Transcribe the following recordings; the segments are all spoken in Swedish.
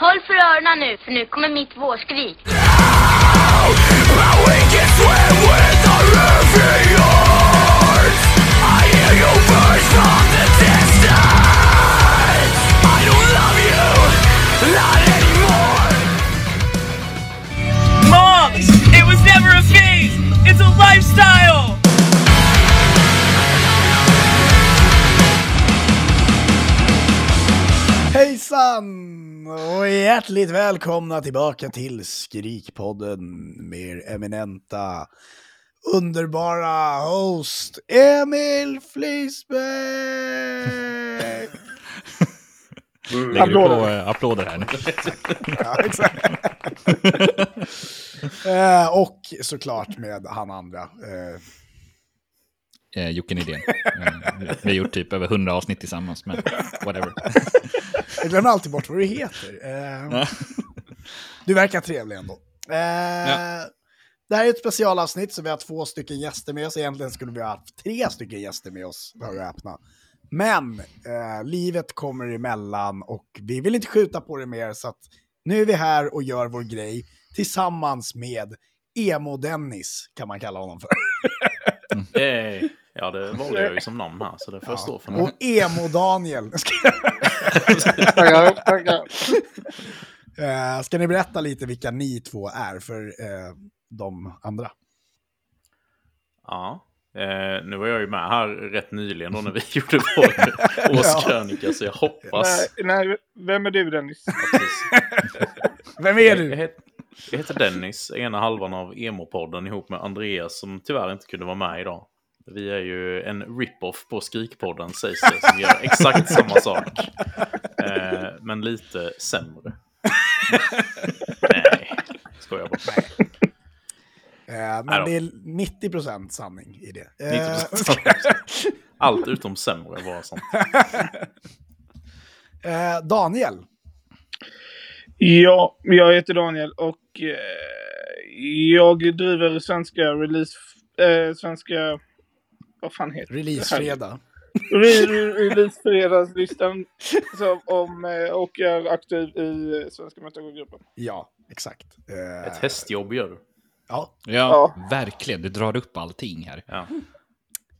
Håll för öronen nu, för nu kommer mitt vårskrik. Moms! It was never a phase! It's a lifestyle! Hejsan och hjärtligt välkomna tillbaka till Skrikpodden med eminenta, underbara host Emil Flisberg. Lägger du på eh, applåder här nu? ja, exakt. Eh, och såklart med han andra. eh, Eh, Jocke Nydén. Eh, vi har gjort typ över 100 avsnitt tillsammans, men whatever. Jag glömmer alltid bort vad du heter. Eh, du verkar trevlig ändå. Eh, Det här är ett specialavsnitt så vi har två stycken gäster med oss. Egentligen skulle vi ha haft tre stycken gäster med oss, hör och häpna. Men eh, livet kommer emellan och vi vill inte skjuta på det mer så att nu är vi här och gör vår grej tillsammans med Emo-Dennis, kan man kalla honom för. Eh, ja, det valde jag ju som namn här, så det får jag stå för nu. Och Emo-Daniel. Tackar, tackar. Eh, ska ni berätta lite vilka ni två är för eh, de andra? Ja. Eh, nu var jag ju med här rätt nyligen då när vi gjorde vår årskrönika, så jag hoppas... Nej, nej, vem är du Dennis? Vem är Jag, du? het, jag heter Dennis, ena halvan av Emo-podden ihop med Andreas som tyvärr inte kunde vara med idag. Vi är ju en rip-off på Skrikpodden sägs det, som gör exakt samma sak. Eh, men lite sämre. Nej, skojar bara. Eh, Nej men det är 90% sanning i det. Eh, 90%. Allt utom sämre var sånt. eh, Daniel, Ja, jag heter Daniel och jag driver svenska release... Eh, svenska... Vad fan heter det? releasefredag. Re- re- Releasefredagslistan. Om, eh, och är aktiv i eh, Svenska Metagogruppen. Ja, exakt. Eh, Ett hästjobb gör du. Ja, Ja, Ja. verkligen. Du drar upp allting här. Ja.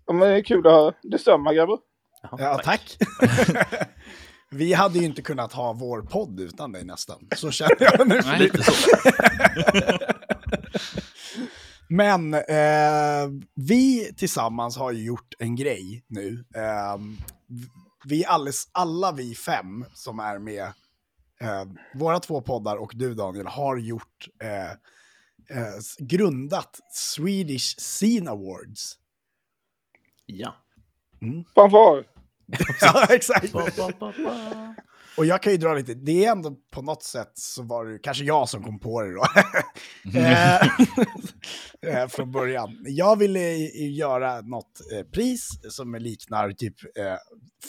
Ja, men det är kul att höra. Detsamma grabbar. Ja tack. Vi hade ju inte kunnat ha vår podd utan dig nästan. Så känner jag nu. Nej. Lite så. Men eh, vi tillsammans har ju gjort en grej nu. Eh, vi alles, alla vi fem som är med, eh, våra två poddar och du Daniel, har gjort, eh, eh, grundat Swedish Scene Awards. Ja. Fanfar. Ja, exakt. Ba, ba, ba, ba. Och jag kan ju dra lite, det är ändå på något sätt så var det kanske jag som kom på det då. Eh, eh, Från början. Jag ville ju göra något eh, pris som liknar typ, eh,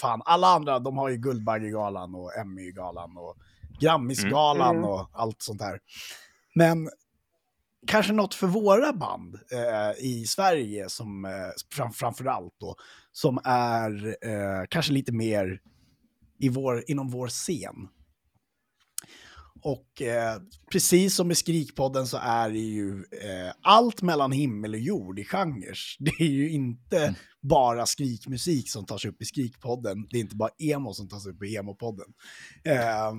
fan alla andra de har ju Guldbaggegalan och Emmy-galan och Grammisgalan Mm. och allt sånt här. Men kanske något för våra band eh, i Sverige som eh, fram, framför allt då, som är eh, kanske lite mer i vår, inom vår scen. Och eh, precis som i Skrikpodden så är det ju eh, allt mellan himmel och jord i genrer. Det är ju inte bara skrikmusik som tas upp i Skrikpodden. Det är inte bara emo som tas upp i Emopodden. Eh,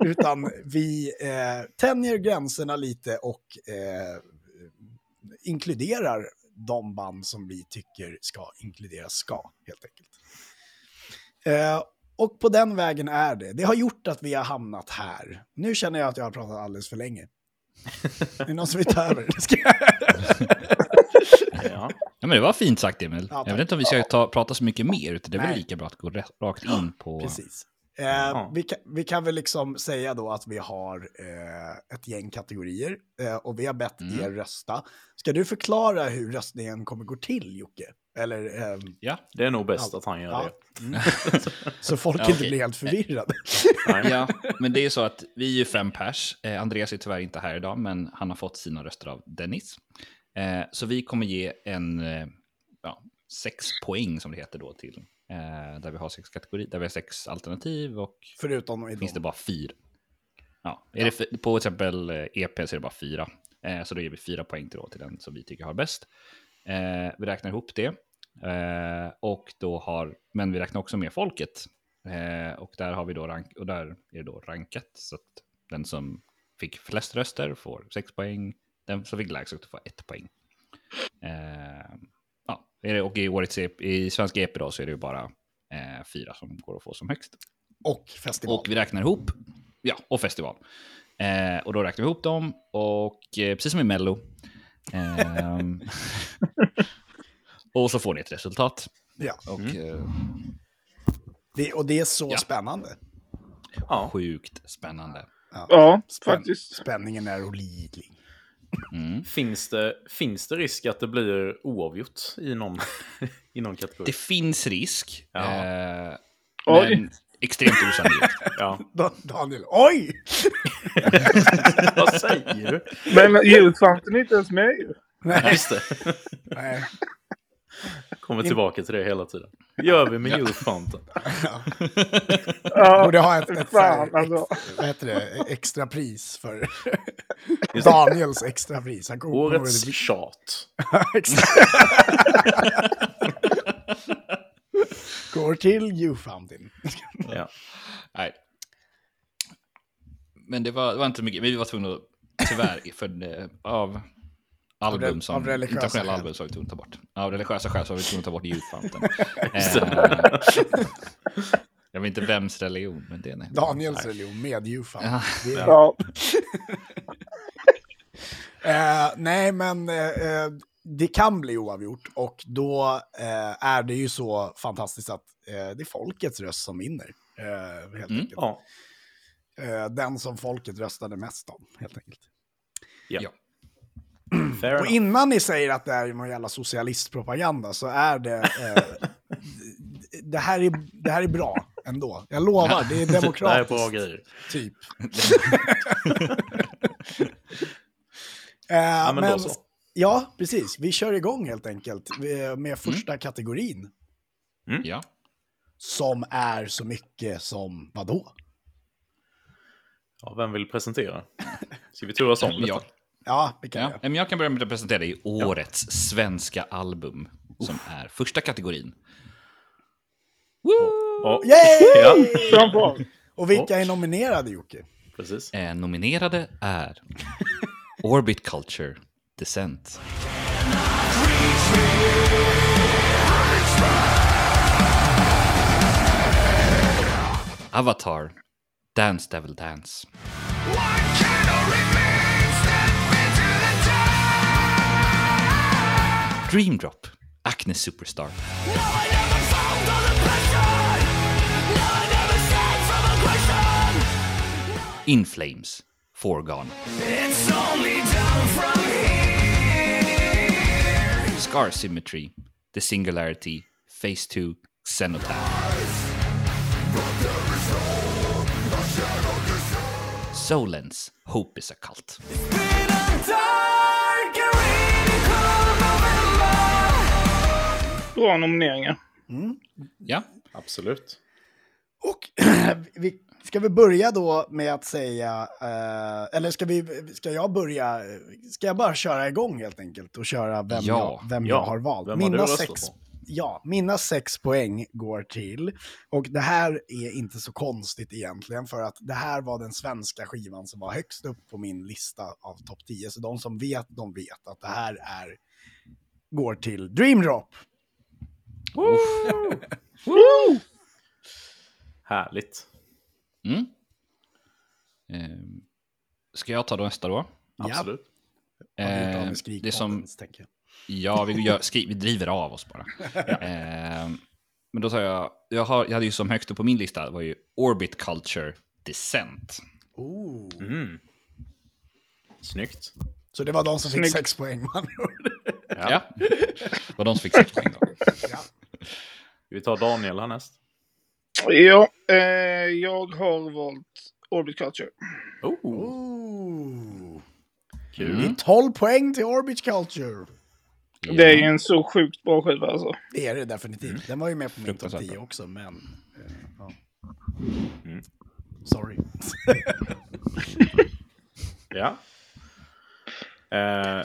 utan vi eh, tänjer gränserna lite och eh, inkluderar de band som vi tycker ska inkluderas ska, helt enkelt. Eh, och på den vägen är det. Det har gjort att vi har hamnat här. Nu känner jag att jag har pratat alldeles för länge. Är det någon som vill ta över? Ja. Ja, men det var fint sagt, Emil. Ja, jag vet inte om vi ska ta, prata så mycket mer, utan det är väl lika bra att gå rakt in på... Precis. Eh, Ja. vi, kan, vi kan väl liksom säga då att vi har eh, ett gäng kategorier eh, och vi har bett Mm. er rösta. Ska du förklara hur röstningen kommer gå till, Jocke? Eller, ehm, Ja. Det är nog bäst att han gör ja. det. Mm. Så folk Ja, inte okej. blir helt förvirrade. Ja, men det är så att vi är ju fem pers. Eh, Andreas är tyvärr inte här idag, men han har fått sina röster av Dennis. Eh, så vi kommer ge en, eh, ja, sex poäng som det heter då till Eh, där vi har sex kategorier, där vi har sex alternativ och Förutom i finns det bara fyra. Ja, är Det för, på till exempel eh, EP så är det bara fyra. Eh, så då ger vi fyra poäng till, då, till den som vi tycker har bäst. Eh, vi räknar ihop det. Eh, och då har, men vi räknar också med folket. Eh, och där har vi då rank, och där är det då rankat. Så att den som fick flest röster får sex poäng. Den som fick lägst röster får ett poäng. Eh, ja, är det- och i årets EP, i svenska EP då så är det ju bara eh, fyra som går att få som högst. Och festival. Och vi räknar ihop, ja, och festival. Eh, och då räknar vi ihop dem och eh, precis som i Mello. ehm, och så får ni ett resultat. Ja. Och eh, Det, och det är så Ja. spännande. Ja. sjukt spännande. Ja, Spän- faktiskt. Spänningen är olidlig. Mm. Finns, det, finns det risk att det blir oavgjort i någon, i någon kategori? Det finns risk, Ja. eh, Oj. men extremt osannolikt. Ja. Da- Daniel, oj! Vad säger du? Men julfanten är inte ens med ju. Ja, Just det. Nej. Kommer tillbaka till det hela tiden. gör vi med Youth Fountain? Ja, Borde ha ett, ett, fan ett, alltså. vad heter det, extra pris för Just det. Daniels extra pris. Han Årets kommer- tjat. Går till You Fountain. Ja. Nej. Men det var, det var inte mycket. Vi var tvungna att, tyvärr, för det, av album som, av religiösa internationella skäl. album så var vi tvungna att ta bort. Av religiösa skäl så var vi tvungna att ta bort. Just Eh, jag vet inte vems religion, men det är nej. Daniels Nej. religion med Fountain. Ja. Det är- Ja, Eh, nej, men eh, eh, det kan bli oavgjort och då eh, är det ju så fantastiskt att eh, det är folkets röst som vinner. Helt Mm. enkelt. ja. Den som folket röstade mest om, helt enkelt. Ja. Ja. Fair Och innan ni säger att det är någon jävla socialistpropaganda så är det... Eh, det, här är det här är bra ändå. Jag lovar, det är Det här är demokratiskt. bra grejer. Typ. Eh, men då så. Ja, precis. Vi kör igång helt enkelt eh, med första kategorin. Ja. Som är så mycket som vadå? Ja, vem vill presentera? Ska vi turas om lite? Jag, Ja, vi kan ja. göra. Men jag kan börja med att presentera dig årets svenska album, som är första kategorin. Ja, Yay! Ja. framför. Och vilka är nominerade, Jocke? precis. Eh, nominerade är Orbit Culture, Descent. Avatar, Dance Devil Dance. Dream Drop, Acne Superstar. In Flames, Foregone. Scar Symmetry, The Singularity, Phase 2, Xenotaph. Solens, Hope is a Cult. Bra nomineringar. Ja, Absolut. Och vi, ska vi börja då med att säga, eh, eller ska, vi, ska jag börja, ska jag bara köra igång helt enkelt och köra vem, Ja. jag, vem Ja. jag har valt? Vem har mina, sex, på? ja, mina sex poäng går till, och det här är inte så konstigt egentligen, för att det här var den svenska skivan som var högst upp på min lista av topp 10, så de som vet, de vet att det här är, går till Dream Drop. Härligt. mm. Ehm, ska jag ta då nästa då? Absolut. Ehm, med det som, tänker ja, vi, gör, skri, vi driver av oss bara. Ehm, men då tar jag, jag, har, jag hade ju som högst upp på min lista var ju Orbit Culture Descent. Ooh. Mm. Snyggt. Så det var de som fick Snyggt. sex poäng. man. Ja. Det var de som fick sex poäng då. Vi tar Daniel härnäst. Ja, eh, jag har valt Orbit Culture. Oh, Ooh. kul. Mm. 12 poäng till Orbit Culture. Det är ju en så sjukt bra skiva alltså. Det är det definitivt. Den var ju med på min topp Fruktansvärt 10 bra. också, men... eh, ja. Mm. Sorry. Ja. Eh,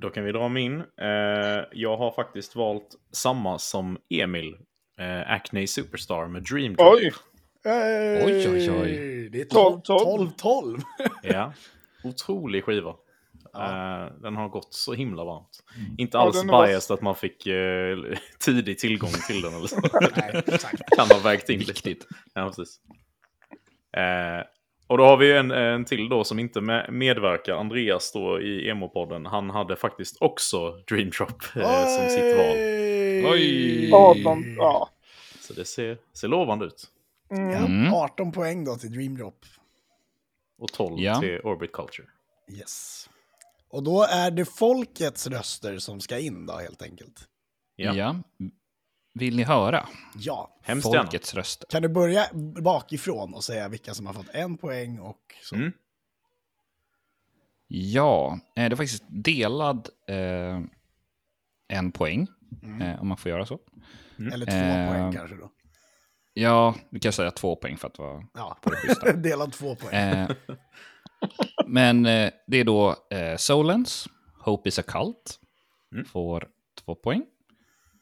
då kan vi dra min. Eh, jag har faktiskt valt samma som Emil. Eh, Acne Superstar med Dream Drop. Oj! Oj, oj, oj. Det är 12, 12, 12. Ja. Otrolig skiva. Eh, den har gått så himla varmt. Inte Ja, alls var- biased att man fick eh, tidig tillgång till den. Eller så. Nej, kan ha vägt in lite. Viktigt. Ja, precis. Och då har vi en, en till då som inte med, medverkar. Andreas då i Emo-podden. Han hade faktiskt också Dream Drop eh, som sitt val. Oj. 18, ja. Så det ser, ser lovande ut. Mm. Ja, Mm. 18 poäng då till Dream Drop. Och 12 Ja. till Orbit Culture. Yes. Och då är det folkets röster som ska in då, helt enkelt. Ja. Ja. Vill ni höra? Ja. Hemskt. Folkets röster. Kan du börja bakifrån och säga vilka som har fått en poäng och så? Mm. Ja, eh, det är faktiskt delad eh, en poäng, eh, om man får göra så. Eller två Eh, poäng kanske då. Ja, vi kan säga två poäng för att vara Ja, på det schyssta. delad två poäng. Eh, men eh, det är då eh, Solens, Hope is a Cult, Mm. får två poäng.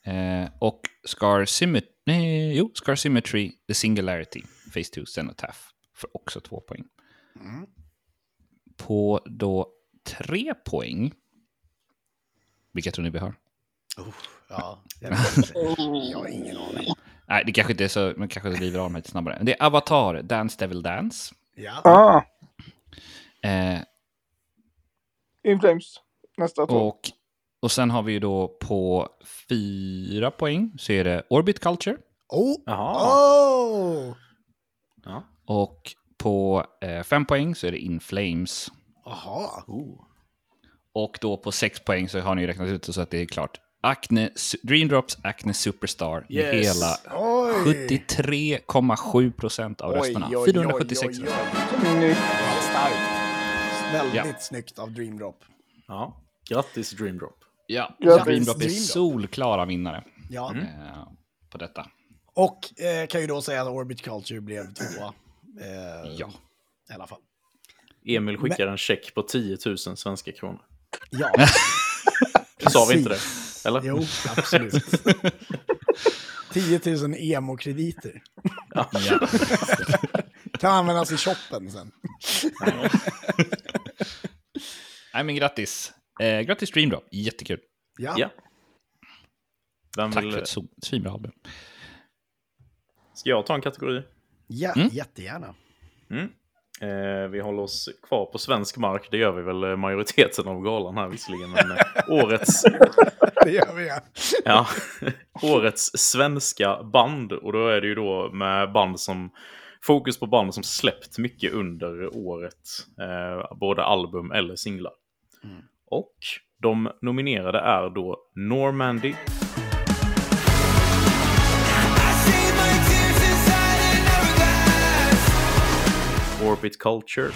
Eh, och Scar, Symmet- nej, jo, Scar Symmetry, The Singularity, Phase 2, Cenotaph, får också två poäng. Mm. På då tre poäng, vilka tror ni vi har? Oh, ja, jag, jag har ingen aning. Nej, det kanske inte är så, men kanske driver av mig lite snabbare. Det är Avatar, Dance Devil Dance. Ja. Ah, Eh, In Flames. Nästa två. och, och sen har vi ju då på fyra poäng så är det Orbit Culture. Oh! Jaha. Oh! Ja. Och på eh, fem poäng så är det In Flames. Aha. Oh. Och då på sex poäng så har ni räknat ut så att det är klart. Acne, Su- Dream Drops Acne Superstar med Yes. hela Oj! 73,7 procent av rösterna. Oj, oj, oj, 476 oj, röster. Snyggt. Väldigt Ja. snyggt av Dream Drop. Ja. Grattis Dream Drop. Ja, Grattis, Dream Drop är solklara vinnare Ja. eh, på detta. Och eh, kan ju då säga att Orbit Culture blev tvåa. Eh, Ja. I alla fall. Emil skickar en check på 10 000 svenska kronor. Ja, Sa vi inte det? Eller? jo, absolut. 10 000 emo-krediter. Ja. Kan användas i shoppen sen. Nej, men grattis. Eh, grattis Dream Drop, jättekul. Ja. Ja. Vem Tack vill... för ett svinbra album. Ska jag ta en kategori? Ja, Mm. jättegärna. Mm. Eh, vi håller oss kvar på svensk mark. Det gör vi väl eh, majoriteten av galan här visserligen. Men eh, årets, Det gör vi. Ja. ja, årets svenska band. Och då är det ju då med band som fokus på band som släppt mycket under året. Eh, både album eller singlar. Och de nominerade är då Normandy, Orbit Culture,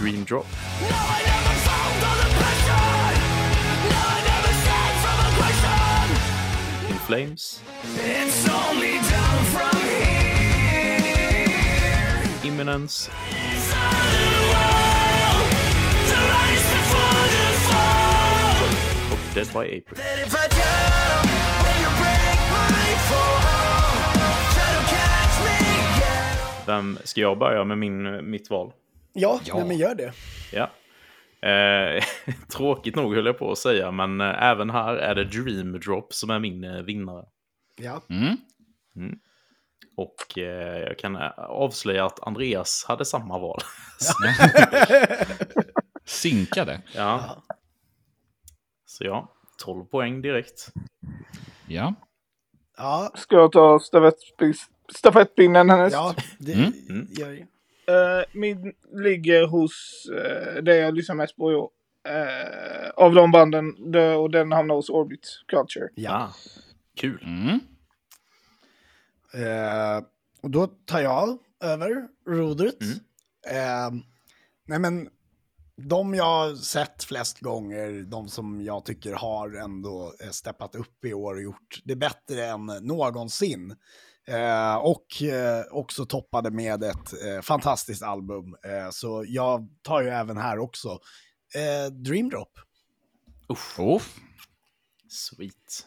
Dream Drop, In Flames, Imminence och Dead by April. Vem ska jag börja med min, mitt val? Ja, Ja. Nej, men gör det. Ja. Eh, tråkigt nog höll jag på att säga, men eh, även här är det Dream Drop som är min eh, vinnare. Ja. Mm. Och eh, jag kan eh, avslöja att Andreas hade samma val. Synkade. ja. Så ja, 12 poäng direkt. Ja. Ja, Ska jag ta stafettpin- stafettpinnen härnäst? ja det Mm. Mm. gör vi. Eh, min ligger hos uh, det jag lyssnar mest på i år. Eh, av de banden. Och den hamnar hos Orbit Culture. Ja. Ah, kul. Mm. Eh, och då tar jag över rodret. Mm. Eh, nej men, de jag har sett flest gånger, de som jag tycker har ändå eh, steppat upp i år och gjort det bättre än någonsin. Eh, och eh, också toppade med ett eh, fantastiskt album. Eh, så jag tar ju även här också eh, Dream Drop. Oh, Sweet.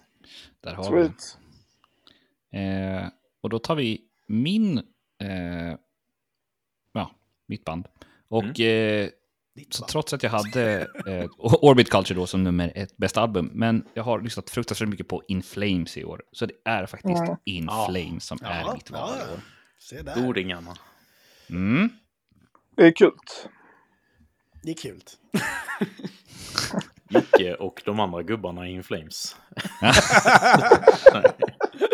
där har vi. Sweet. Eh, och då tar vi min, eh, ja, mitt band. Och eh, Ditt så band. trots att jag hade eh, Orbit Culture då som nummer ett bästa album, men jag har lyssnat fruktansvärt mycket på In Flames i år. Så det är faktiskt Mm. In Ja. Flames som är Ja, mitt val ja, i år. Se där. Godingarna. Mm. Det är kul. Det är kul. Jocke och de andra gubbarna i In Flames.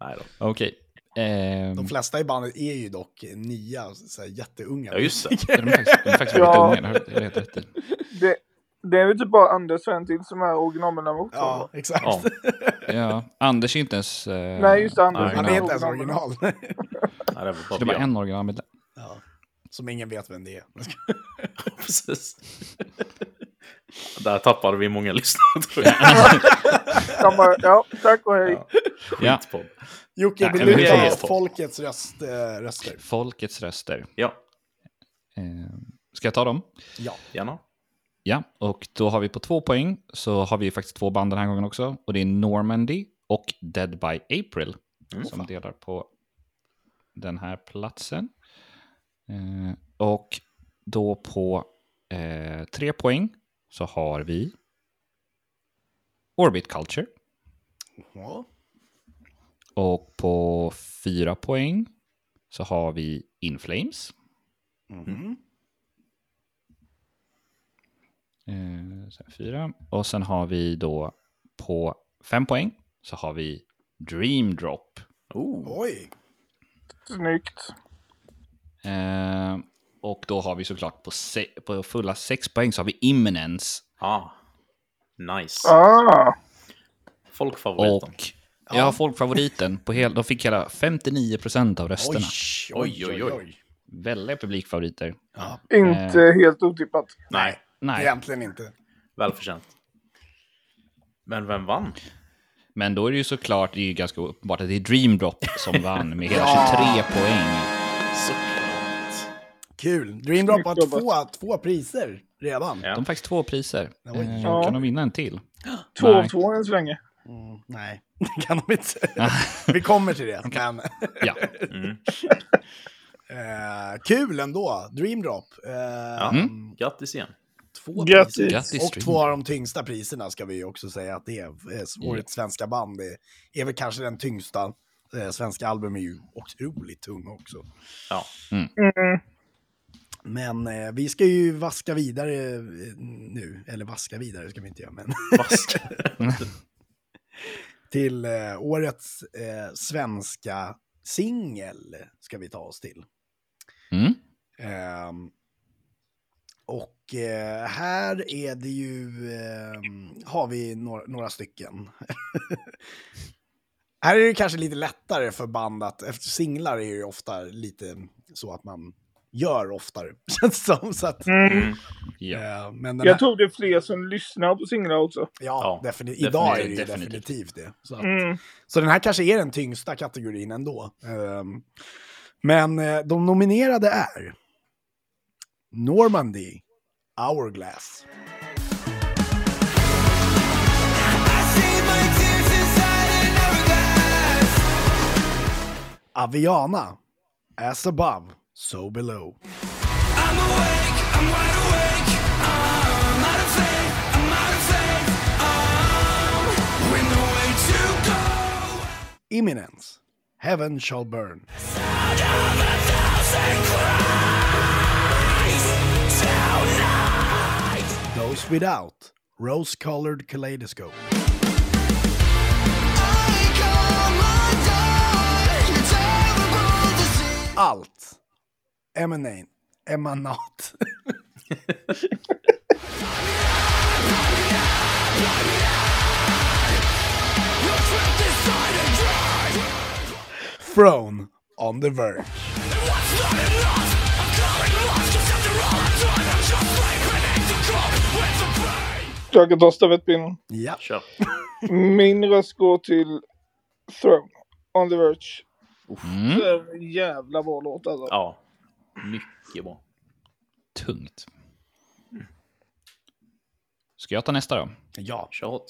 Nej då. Okej. Ehm, De flesta i bandet är ju dock nya, så här, jätteunga. Ja, just det. de är faktiskt, de är faktiskt väldigt Ja. unga, det har helt rätt i. Det, det är väl typ bara Anders och en till som är originalmedlemmar också. Ja, exakt. Ja. Ja, Anders är inte ens... Eh, Nej, just det, Anders. Nej, Han är inte ens original. original. Nej, det var bara det var en originalmedlem. ja. Som ingen vet vem det är. Precis. Där tappade vi många lyssnare tror jag. De bara, ja, tack och hej. Ja. Jocke, vill du det ta folkets röst, eh, röster? Folkets röster. Ja, Eh, ska jag ta dem? Ja. gärna. Ja, och då har vi på två poäng så har vi faktiskt två band den här gången också. Och det är Normandy och Dead by April Mm. som delar på den här platsen. Eh, och då på eh, tre poäng så har vi Orbit Culture. ja. Och på fyra poäng så har vi In Flames. Mhm. Eh, så här, fyra. Och sen har vi då på fem poäng så har vi Dream Drop. Oh. Oj. Snyggt. Eh, och då har vi såklart på, se- på fulla sex poäng så har vi Imminence. Ah. Nice. Ah, Folkfavoriten. Och jag har folkfavoriten. På hel, de fick hela 59% av rösterna. Oj, Oj, oj, oj. Väldiga publikfavoriter. Ja. inte Eh. helt otippat. Nej, Nej, Egentligen inte. välförtjänt. Men vem vann? men då är det ju såklart, det är ju ganska uppenbart att det är Dream Drop som vann med hela Ja. 23 poäng. Såklart. Kul. Dream Drop har två, två priser redan. Ja. De har faktiskt två priser. Eh, Ja. Kan de vinna en till? Två av två än så länge. Mm, nej, det kan de inte. Vi kommer till det. Men, Ja. Mm. eh, kul ändå. Dream Drop. Eh, Ja. Mm. Grattis igen. Två Grattis. priser. Grattis, Och två av de tyngsta priserna ska vi också säga att det är. Eh, Årets svenska band det är väl kanske den tyngsta. Eh, svenska album är ju otroligt tung också. Ja. Mm. Men eh, vi ska ju vaska vidare eh, nu. Eller vaska vidare ska vi inte göra, men till eh, årets eh, svenska singel ska vi ta oss till. Mm. Ehm, och eh, här är det ju, ehm, har vi några, några stycken. här är det kanske lite lättare för band att, efter singlar är det ju ofta lite så att man gör oftare. känns det som. Så att, Mm. Ja. eh, men här, Jag tror det är fler som lyssnar på singlar också. ja, Ja, defini- idag är det ju definitivt. definitivt, det. Så, att, Mm. så den här kanske är den tyngsta kategorin ändå. Ehm, men eh, de nominerade är Normandy, Hourglass. Aviana, As above, So Below. I'm awake, I'm wide awake, I'm out of faith, I'm out of faith, um, I'm way to go. Imminence, Heaven Shall Burn. Those Without, Rose Colored Kaleidoscope. I Emanate. Emanat. Throne on the verge. Jag kan ta stafettpinnen. Ja. Kör. Min röst går till Throne. On the Verge. Mm. En jävla bra låt alltså. Ja. Mycket bra. Tungt. Ska jag ta nästa då? Ja. Kör hårt.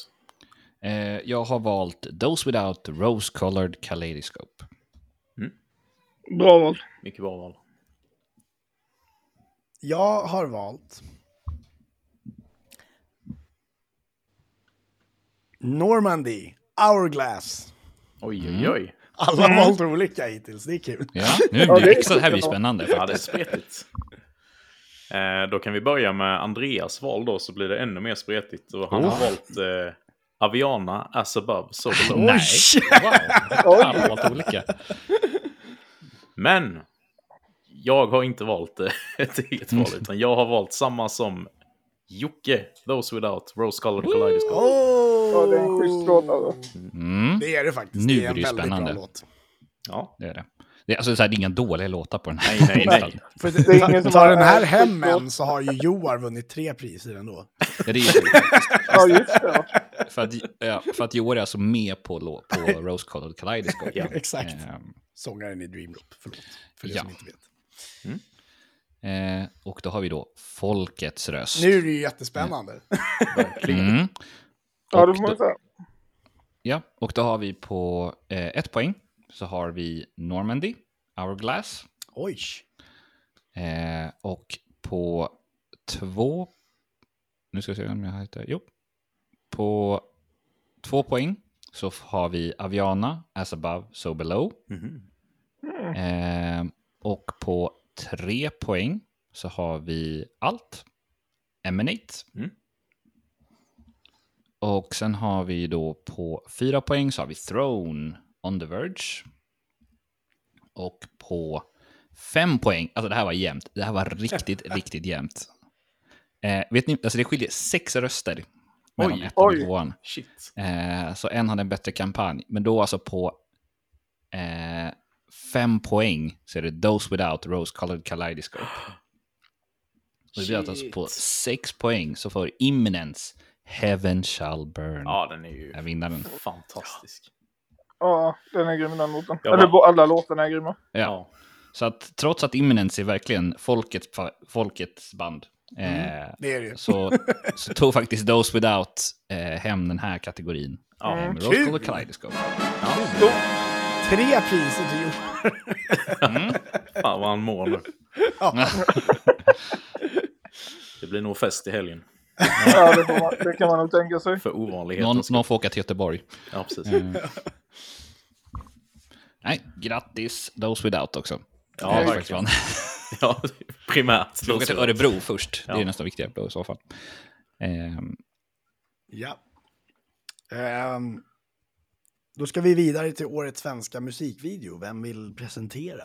Eh, jag har valt Those Without Rose Colored Kaleidoscope. Bra val. Mycket bra val. Jag har valt... Normandy, Hourglass. Oj, Mm. oj, oj. Alla har valt olika hittills, det är kul. Ja, nu blir det extra, det här blir spännande Ja, det är spretigt. Eh, då kan vi börja med Andreas val då, så blir det ännu mer spretigt. Och han har valt eh, Aviana, As Above, So Below. Nej. Wow. Alla har valt olika. Men jag har inte valt eh, ett eget val, utan jag har valt samma som Jocke, Those Without Rose Colored Kaleidoscope. Oh! Ja, det är en schysst låt alltså. Mm, Det är det faktiskt. Nu det är är en det ju väldigt spännande. bra låt. Ja, det är det. Det är, alltså, så här, det är inga dåliga låtar på den här. nej, nej, nej. För Det är ingen som tar har- den här är hem än så har ju Joar vunnit tre priser ändå. Ja, det är ju Ja, just det. Ja. för att, ja, för att Joar är alltså med på, på Rose Colored Kaleidoscope. Ja. Exakt. Ehm, Sångaren i Dreamloop, förlåt. För det Ja. som inte vet. eh, och då har vi då Folkets röst. Nu är det ju jättespännande. Mm. Ja, Och det får man då- säga. Ja, och då har vi på eh, ett poäng så har vi Normandy, Hourglass. Oj. Eh, och på två... Nu ska vi se om jag hittar... Jo. På två poäng så har vi Aviana, As above, so below. Mhm. Eh, och på tre poäng så har vi Allt, Emanate. Mm. Och sen har vi då på fyra poäng så har vi Throne, On the Verge. Och på fem poäng, alltså det här var jämnt. Det här var riktigt, riktigt jämnt. Eh, vet ni, alltså det skiljer sex röster mellan Oj, ettan och tvåan. Shit. Eh, så en hade en bättre kampanj. Men då alltså på eh, fem poäng så är det Those Without Rose Colored Kaleidoscope. Och det blir alltså på sex poäng så får Imminence Heaven Shall Burn. Ja, den är ju Är vinnaren. fantastisk. Ja, den är grym den låten. Ja, Eller alla låtarna är grymma. Ja. Ja. Så att trots att Imminence är verkligen folkets, folkets band eh, Det är det så, så tog faktiskt Those Without eh, hem den här kategorin. Ja. Eh, Mm. med Kul. Kaleidoscope. Tre priser till Joar. Fan vad han mår nu. Ja. Det blir nog fest i helgen. Ja, det, man, det kan man nog tänka sig. För ovanlighetens Någon, någon får åka till Göteborg. Ja, precis. Eh. Nej, grattis Those Without också. Ja, Eh, verkligen. Ja, primärt. Åka till Örebro först. Det Ja. är nästan viktigare i så fall. Ehm, Ja. Ehm, då ska vi vidare till årets svenska musikvideo. Vem vill presentera?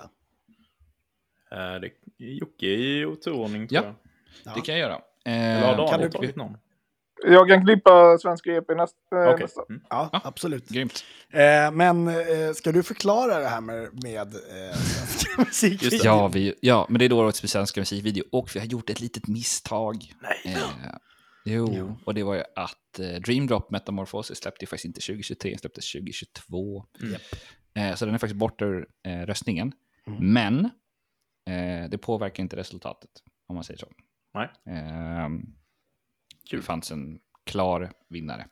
Eh, det, Jocke i oturordning, Ja. tror jag. Ja. Det kan jag göra. Eller har Daniel kan du- tagit någon? Jag kan klippa svenska EP nästa. eh, Okej. nästa. Mm. Ja, Ja. absolut. Grymt. Eh, men eh, ska du förklara det här med, med eh, svenska musikvideo? Ja, vi, ja, men det är då årets svenska musikvideo och vi har gjort ett litet misstag. Nej. Eh, jo, och det var ju att eh, Dream Drop Metamorphosis släppte ju faktiskt inte 2023, den släpptes 2022. Mm. Eh, så den är faktiskt borta ur eh, röstningen. Mm. Men eh, det påverkar inte resultatet, om man säger så. Nej. Eh. Det fanns en klar vinnare.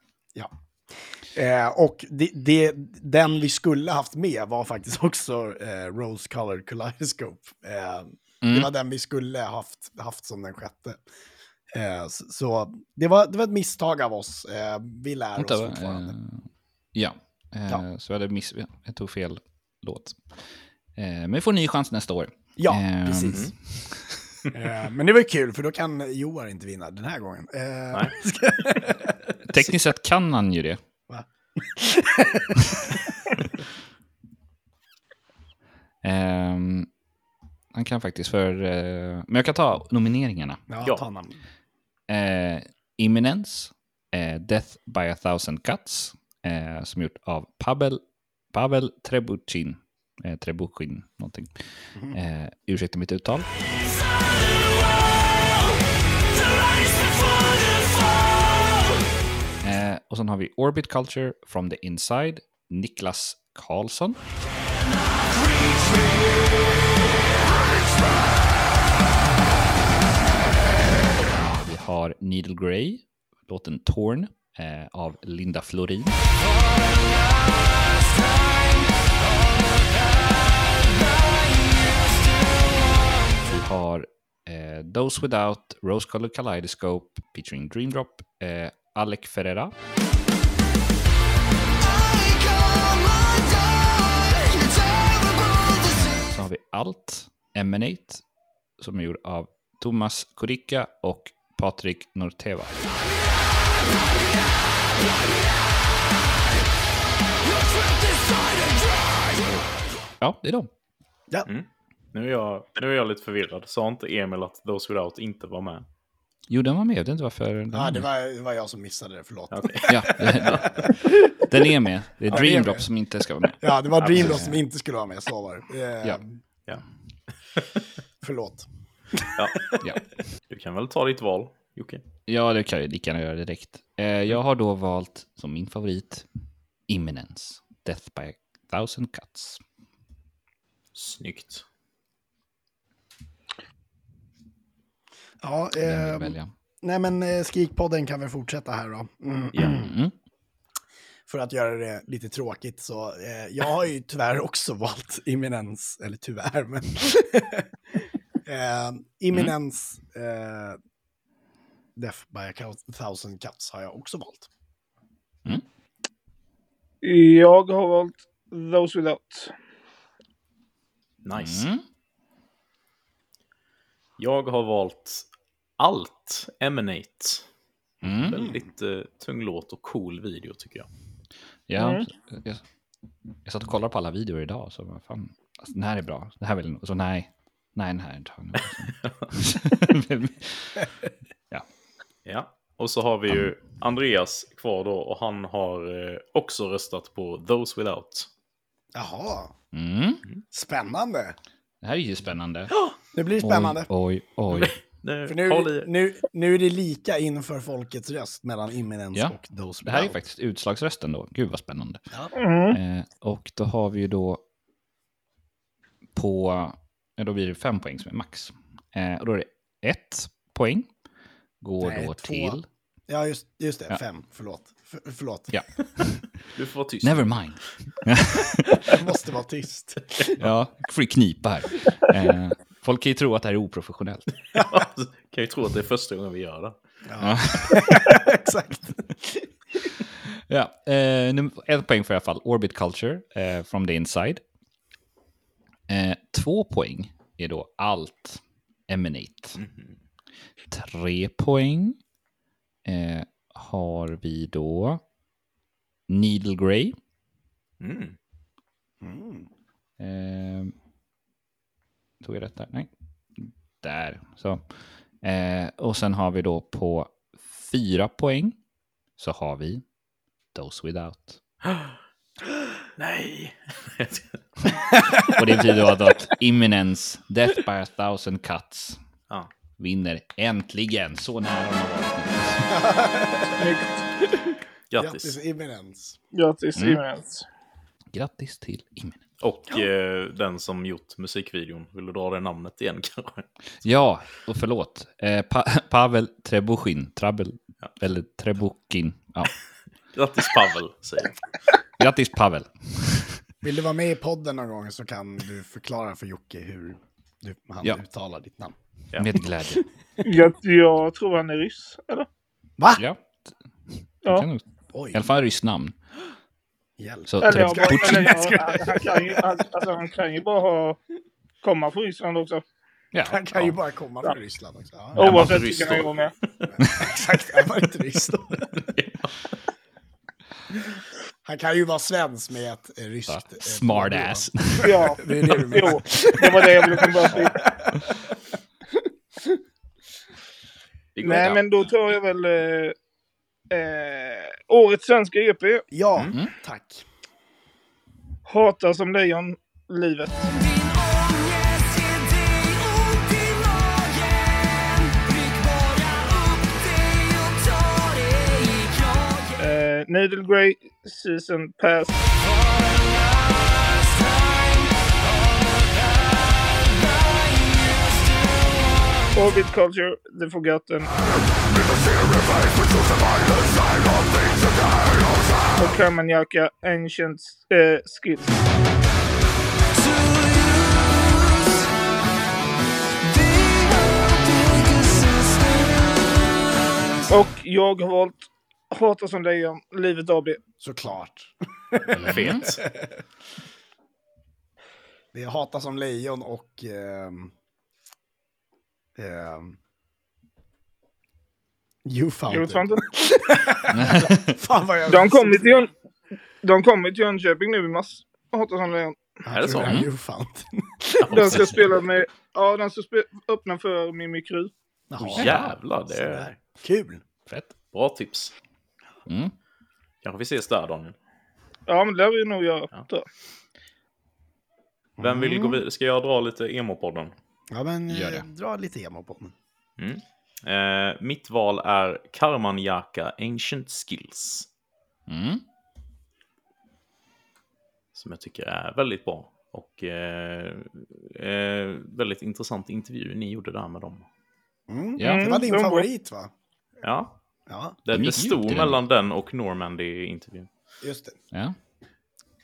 Eh, och det, det, den vi skulle haft med var faktiskt också eh, Rose Colored Kaleidoscope. Eh, Det Mm. var den vi skulle haft, haft som den sjätte. Eh, så så det, var, det var ett misstag av oss. Eh, vi lär Vänta, oss fortfarande. Eh, ja, eh, Ja. så jag, hade miss, jag tog fel låt. Eh, men vi får en ny chans nästa år. Ja, Ehm, precis. Eh, men det var ju kul, för då kan Joar inte vinna den här gången. Eh. Tekniskt sett kan han ju det. Va? Ehm, han kan faktiskt för... eh, men jag kan ta nomineringarna. ja, Ja. ta namn. Eh, Imminence, eh, Death by a thousand cuts, som gjort av Pavel, Pavel Trebuchin eh, Trebuchin någonting. Mm. Eh, ursäkta mitt uttal. Eh, och sen har vi Orbit Culture from the Inside, Niklas Karlsson. Vi har Needle Grey, låten Torn eh, av Linda Florin. Har eh, Those Without, Rose Colored Kaleidoscope featuring Dream Drop, eh, Alec Ferreira. Så har vi Allt, Emanate, som är gjord av Thomas Korika och Patrik Norteva. Ja, det är de. Ja. Nu är, jag, nu är jag lite förvirrad. Sa inte Emil att Those Without inte var med? Jo, den var med. Jag vet inte varför. Den, Ja, det var, det var jag som missade det, förlåt. Okej. ja, den är med. Det är är Dream. Drop som inte ska vara med. Ja, det var Dreamlot som inte skulle vara med, så var det. Eh, Ja. Ja. Förlåt. Ja. Ja. Du kan väl ta ditt val, Jocke? Ja, det kan jag lika gärna göra direkt. Eh, jag har då valt som min favorit Imminence, Death by a thousand cuts. Snyggt. Ja, eh, välja. nej men eh, Skrikpodden kan väl fortsätta här då. Mm. Ja. Mm. För att göra det lite tråkigt så, eh, jag har ju tyvärr också valt Imminens, eller tyvärr, men eh, Imminens eh, Death by a thousand cuts har jag också valt. Jag har valt Those Without. Nice. Mm. Jag har valt Allt Emanate. Mm. Väldigt eh, tung låt och cool video tycker jag. Ja, Mm. jag, jag satt och kollade på alla videor idag, så vad fan, alltså, den här är bra. Den här vill, och så nej, nej, den här är inte Ja. Och så har vi ju Andreas kvar då och han har eh, också röstat på Those Without. Jaha, mm. spännande. Det här är ju spännande. Det blir spännande. Oj, oj, oj. Nu, För nu, nu, nu är det lika inför folkets röst mellan Imminens Ja, och Those Det här är faktiskt utslagsrösten då. Gud vad spännande. Mm. Eh, och då har vi ju då på, ja, då blir det fem poäng som är max. Eh, och då är det ett poäng. Går Nej, då två. till, Ja, just, just det. Ja. Fem. Förlåt. F förlåt. ja, Du får vara tyst. never mind. Jag måste vara tyst. Ja, får knipa här. Eh, folk kan ju tro att det här är oprofessionellt. kan ju tro att det är första gången vi gör det. Ja. Exakt. Ja, eh, ett poäng för i alla fall. Orbit Culture eh, from the inside. Eh, två poäng är då allt Emanate. Tre poäng eh, har vi då Needle Grey. Mm. Mm. Tog jag rätt där? Nej. Där. Så. Eh, och sen har vi då på fyra poäng så har vi Those Without. Nej. Och det betyder då att, Imminence, Death by a thousand cuts, ja. vinner äntligen. Så nära de har varit. Grattis. Grattis Imminens. Grattis, Mm. Imminence. Grattis till Imminence. Och eh, den som gjort musikvideon. Vill du dra det namnet igen kanske? Ja, och förlåt. Eh, pa Pavel Trebuchin. Trabel, Eller Trebuchin. Ja. Grattis Pavel, säger jag. Grattis Pavel. Vill du vara med i podden någon gång så kan du förklara för Jocke hur du, han Ja. uttalar ditt namn. Ja. Med glädje. Jag, jag tror han är ryss, eller? Va? Ja. Ja. Oj, I alla fall ryss namn. Hjälp. Så Eller, jag eller ja, han, kan ju, alltså, han kan ju bara ha, komma från Ryssland också. Ja, Han kan ju ja. bara komma från Ryssland också. Ja, Oavsett vilken han är med. exakt, han var inte ryss då. Han kan ju vara svensk med ett eh, ryskt... Ja, eh, Smart ass. Ja, Det är det du menar. jo, det var det jag ville komma till. Går Nej, men då tar jag väl eh, eh, årets svenska EP. Ja, Mm. tack. Hatar som lejon, livet. Eh, eh, Needle Grey Season Pass. Orbit Culture, The Forgotten. Och Karmanjaka Ancient eh, Skills. Och jag har valt Hata som lejon, Livet AB. Såklart. Fet. Det är Hata som lejon och... ehm, you found Jag it. vet inte. Fan vad jag... De kommer till, Jön... De kommer till Jönköping nu i mars. Hata som lejon. Är det så? Mm. You found. De ska spela med... Ja, de ska öppna för Mimikry. Jaha. Jävlar, det är. Kul. Fett. bra tips. Mm. Kanske vi ses där Daniel. Ja, men det lär vi nog göra. Ja. Vem vill Mm. gå vidare? Ska jag dra lite emo-podden? Ja, men Gör eh, det. dra lite emo på den. Eh, mitt val är Karmanjaka Ancient Skills. Mm. Som jag tycker är väldigt bra. Och eh, eh, väldigt intressant intervju ni gjorde där med dem. Mm. Ja. Det var din Mm, favorit va? Ja, Ja, det, De det stod mellan den och Normandy i intervjun. just det. Ja.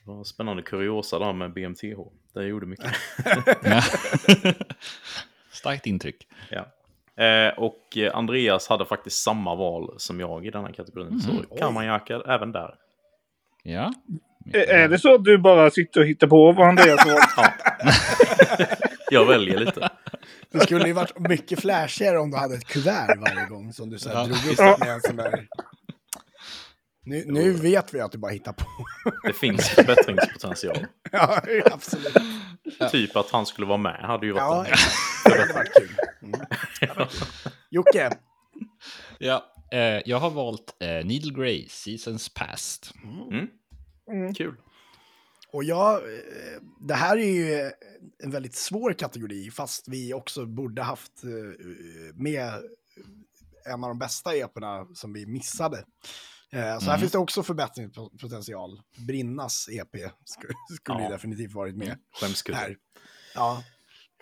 Det var spännande kuriosa där med BMTH. Det gjorde mycket. Starkt intryck. ja. eh, och eh, Andreas hade faktiskt samma val som jag i den här kategorin. Så Karmanjaka även där. Ja. Ä- Är det så att du bara sitter och hittar på vad Andreas har valt? Ja. jag väljer lite. Det skulle ju varit mycket flashigare om du hade ett kuvert varje gång som du så här Ja. drog upp med en sån där... Nu, nu vet vi att du bara hittar på. Det finns förbättringspotential. ja, absolut. Typ att han skulle vara med hade ju varit Ja, en... det hade varit kul. Mm. Kul. Jocke, Ja. Eh, jag har valt eh, Needle Grey, Seasons Past. Mm. Kul. och jag, eh, det här är ju en väldigt svår kategori, fast vi också borde haft eh, med en av de bästa eporna som vi missade. Eh, Så här Mm. finns det också förbättringspotential. Brinnas EP skulle, Ja. definitivt varit med. Skämskudde. här. Ja,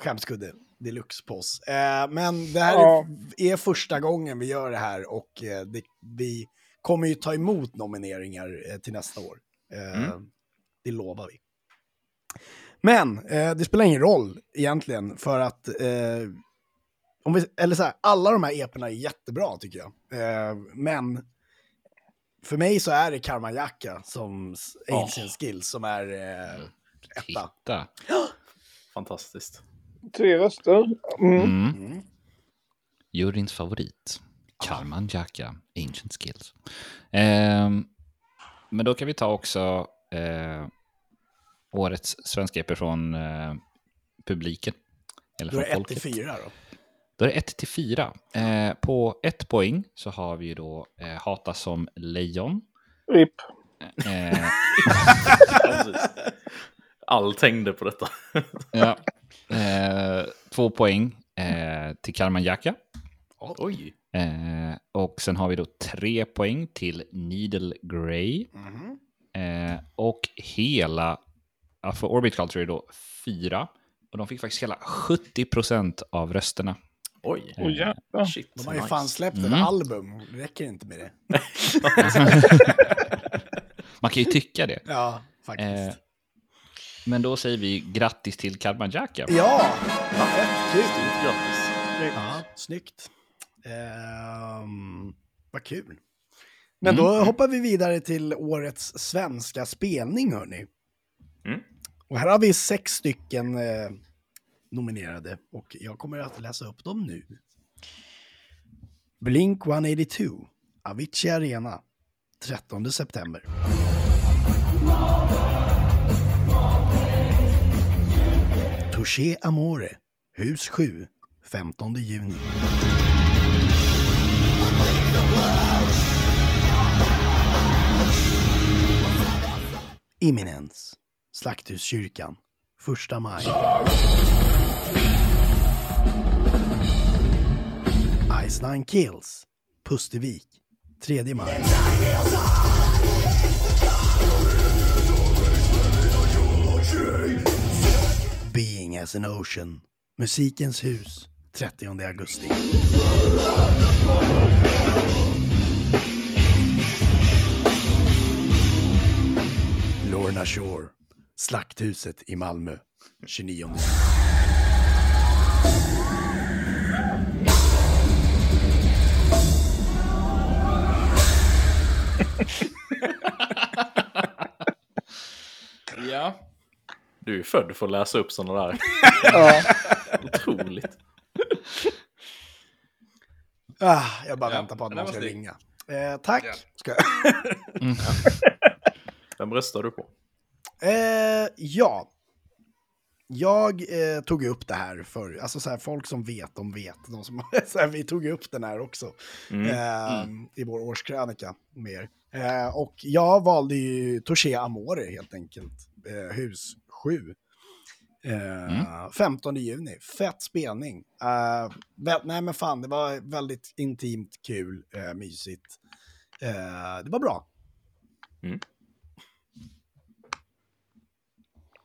skämskudde deluxe på oss. Eh, men det här Ja. är, första gången vi gör det här och eh, det, vi kommer ju ta emot nomineringar till nästa år. Mm. Det lovar vi. Men det spelar ingen roll egentligen för att om vi, eller så här, alla de här eporna är jättebra tycker jag. Men för mig så är det Karmanjaka som Ancient Skills som är eh, etta. Titta. Fantastiskt. Tre röster. Mm. Mm. Mm. Juryns favorit. Karman Jaka, Ancient Skills. Ehm, men då kan vi ta också eh, årets svenska EP från eh, publiken. Eller Då är från det 1 till folket. 4 då. Då är det 1 till 4. Eh, på ett poäng så har vi ju då eh, Hata som lejon. RIP. Eh, Precis. Allt hängde på detta. ja. eh, två poäng eh, till Karman Jaka. Oj. Eh, och sen har vi då tre poäng till Needle Grey. Mhm. Eh, och hela, för Orbit Culture är då fyra. Och de fick faktiskt hela 70% av rösterna. Oj. Åh jävlar. Shit. De har ju nice. fan släppt ett Mm. album, det räcker inte med det. Man kan ju tycka det. Ja, faktiskt. Eh, men då säger vi grattis till Karman Jaka. Ja, vad fett, kul. Grattis. Ja, snyggt. Ehm, vad kul. Men Mm. då hoppar vi vidare till årets svenska spelning, hörni. Mm. Och här har vi sex stycken eh, nominerade och jag kommer att läsa upp dem nu. Blink 182, Avicii Arena, 13 september. Touché Amore, Hus 7, 15 juni. Imminens, Slakthuskyrkan, 1 maj. Nice Nine Kills, Pustervik, 3 maj. Being as an ocean, Musikens hus, 30 augusti. Lorna Shore, Slakthuset i Malmö, 29 augusti. Ja. Du är född för att läsa upp sådana där. Ja. Otroligt. Ah, jag bara Ja, väntar på att någon ska ringa. Eh, tack. Ja. Ska Vem röstar du på? Eh, ja. Jag eh, tog upp det här för, alltså så här, folk som vet, de vet. De som, så här, vi tog upp den här också Mm. eh, i vår årskrönika med er. Eh, och jag valde ju Touché Amore helt enkelt, eh, hus 7. Eh, 15 juni, fett spelning. Eh, vä- nej men fan, det var väldigt intimt, kul, eh, mysigt. Eh, det var bra.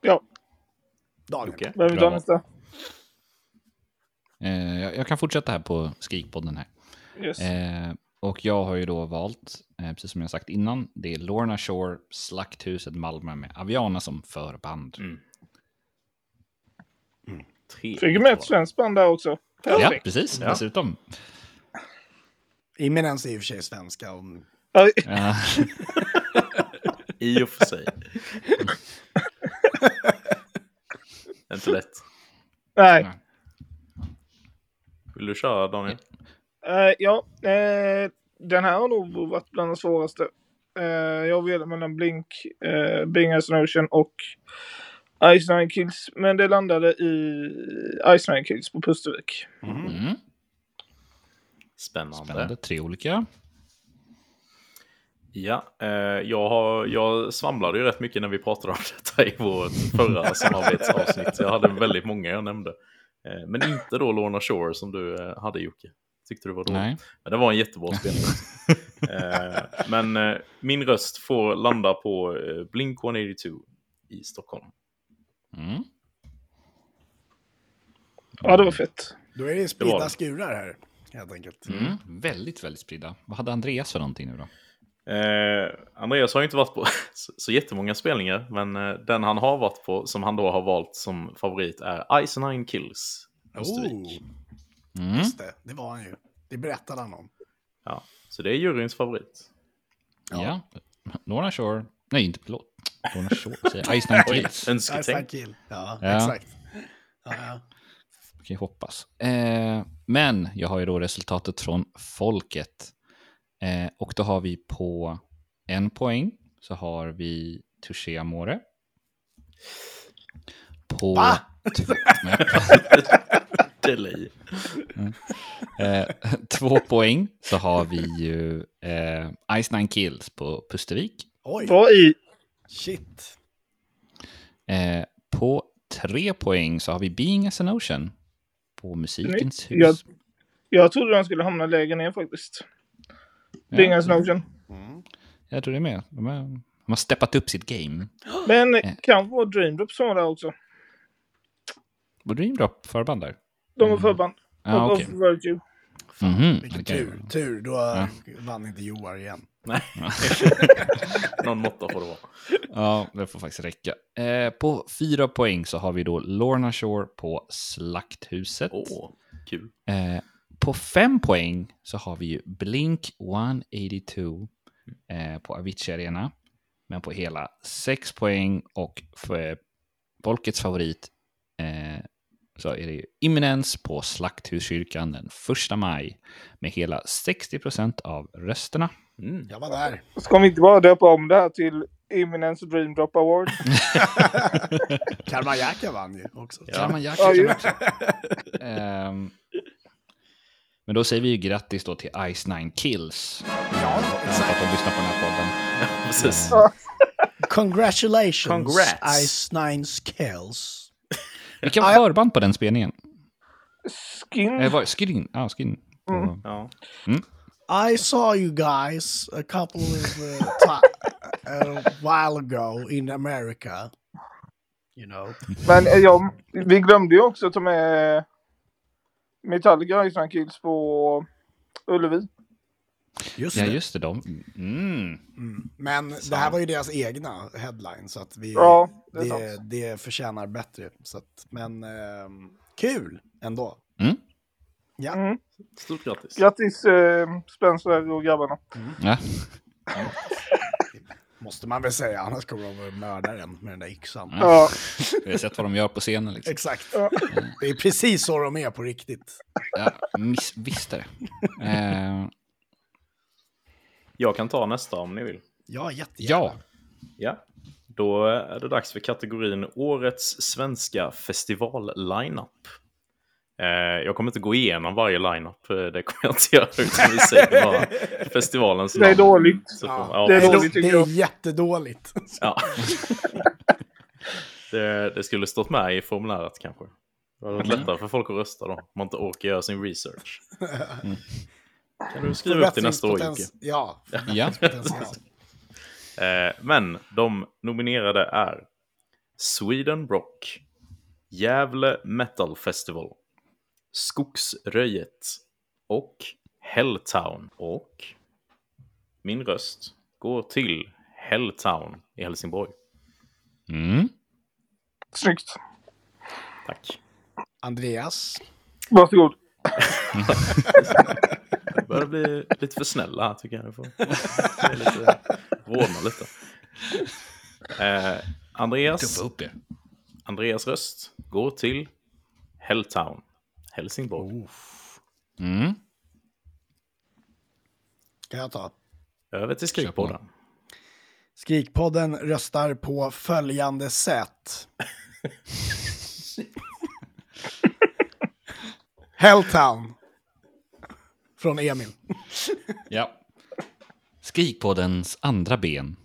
ja, Daniel. Vem vill ta nästa? Eh, jag, jag kan fortsätta här på Skrikpodden här. Yes. Eh, och jag har ju då valt, eh, precis som jag sagt innan, det är Lorna Shore, Slakthuset Malmö med Aviana som förband. Mm. Tre. Fick med ett svenskt band där också. Ja, Perfekt. precis. Ja. Dessutom. Imminens är i och för sig svenska. Ja, Ja. I och för sig. Inte lätt. Nej. Vill du köra Daniel? Eh, ja, eh, den här har nog varit bland de svåraste. Uh, jag ville mellan Blink, uh, Bing an Ocean och Ice Nine Kills. Men det landade i Ice Nine Kills på Pustervik. Mm. Spännande. Spännande. Tre olika. Ja, eh, jag, har, jag svamlade ju rätt mycket när vi pratade om detta i vårt förra samarbetsavsnitt. Jag hade väldigt många jag nämnde. Eh, men inte då Lorna Shore som du eh, hade Jocke. Tyckte du var dåligt. Nej. Men det var en jättebra spelning. eh, men eh, min röst får landa på eh, Blink 182 i Stockholm. Mm. Ja, det var fett. Då är det Det spridda det. skurar här, helt enkelt. Mm. Väldigt, väldigt spridda. Vad hade Andreas för någonting nu då? Eh, Andreas har ju inte varit på så, så jättemånga spelningar, men eh, den han har varit på, som han då har valt som favorit, är Ice Nine Kills. Östervik. Oh, Mm. just det, det var han ju. Det berättade han om. Ja, så det är juryns favorit. Ja. Lorna Shore. Nej, inte förlåt. Lorna Shore. säger. Ice Nine Kills. Önsketänk. kill. Ja, Ja. exakt. Ja, ja. kan ju hoppas. Eh, men jag har ju då resultatet från folket. Eh, och då har vi på en poäng så har vi Touché Amore. På Va? Delay. eh, två poäng så har vi ju eh, Ice Nine Kills på Pustervik. Oj, i. shit. Eh, på tre poäng så har vi Being as an Ocean på Musikens hus. Jag, jag trodde de skulle hamna lägre ner faktiskt. Bing as an Ocean. Jag tror det är med. De, är, de har steppat upp sitt game. Men Eh. kan vara Dream Drop som var där också. Var Dreamdrop förband där? De var förband. Ja, of, okej. of Virtue. Mhm, Vilken ju tur. Tur, då vann inte Joar igen. Nej. Någon måtta får det vara. Ja, det får faktiskt räcka. Eh, på fyra poäng så har vi då Lorna Shore på Slakthuset. Åh, kul. Eh, på fem poäng så har vi ju Blink 182 eh, på Avicii Arena. Men på hela sex poäng och för folkets favorit eh, så är det ju Imminens på Slakthuskyrkan den 1 maj med hela 60 procent av rösterna. Mm. Jag var där. Ska vi inte bara döpa om det här till Imminence Dream Drop Award? Kalmar Jäka vann ju också. Ja. Ja, ju. också. Ehm, men då säger vi ju grattis då till Ice Nine Kills. Ja, exakt. att de lyssnar på den här podden. Precis. Congratulations, Congrats. Ice Nine Skills. Vilka förband på den spelningen? Skin? Eh, var, skin? Ja, skin. På- Ja. I saw you guys a couple of uh, a while ago in America. You know. Men eh, ja, vi glömde ju också ta med Metallica Ice Nine Kills på Ullevi. Just Ja, det. just det. De. Mm. Mm. Men det här var ju deras egna headline, så att vi, Ja, det är det, sant. det förtjänar bättre. Så att, men ehm, kul ändå. Mm. Ja. Mm. Stort grattis. Grattis eh, Spencer och grabbarna. Ja. Måste man väl säga, annars kommer de att mörda den med den där yxan. Ja. Ja, Vi har sett vad de gör på scenen. Liksom. Exakt. Ja. Det är precis så de är på riktigt. Ja, miss, visst är det. Eh, Jag kan ta nästa om ni vill. Ja, jättegärna. ja, Ja, då är det dags för kategorin Årets svenska festival-lineup. Eh, jag kommer inte gå igenom varje lineup, eh, det kommer jag inte göra, utan vi säger bara festivalens det är namn. dåligt. Så får- Ja, ja, det är dåligt, det är jättedåligt. Ja. det, det skulle stått med i formuläret kanske. Det hade varit lättare för folk att rösta då, om man inte orkar göra sin research. Kan du skriva upp till nästa år, Jocke? Ja, ja. Eh, men de nominerade är Sweden Rock, Gävle Metal Festival, Skogsröjet och Helltown. Och min röst går till Helltown i Helsingborg. Mm. Snyggt. Tack. Andreas. Varsågod. Börjar bli lite för snälla tycker jag. Vi får lite, rodna lite. Eh, Andreas. Andreas röst går till Helltown, Helsingborg. Mm. Kan jag ta? Över till. Skrikpodden. Skrikpodden röstar på följande sätt. Helltown. Från Emil. Ja. Skrikpoddens andra ben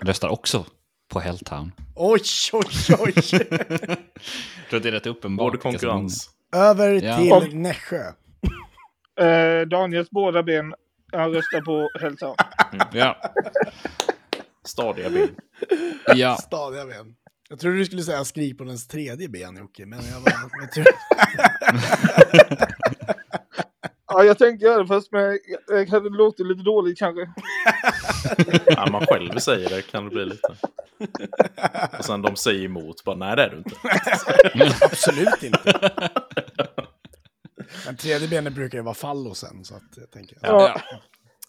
röstar också på Helltown. Oj, oj, oj. Jag tror att det är rätt uppenbart. Som konkurrens. Över Ja. till Nässjö. Eh, Daniels båda ben. Han röstar på Helltown. Ja. Stadiga ben. ja. Stadiga ben. Jag trodde du skulle säga skrik på dens tredje ben, Jocke. Men jag bara... Jag tror... Ja, jag tänkte göra det först, men jag- hade låtit lite dåligt kanske. Ja, man själv säger det kan det bli lite. Och sen de säger emot. Bara, Nej, det är du inte. Absolut inte. Men tredje benet brukar ju vara fallosen, så att jag tänker... Ja.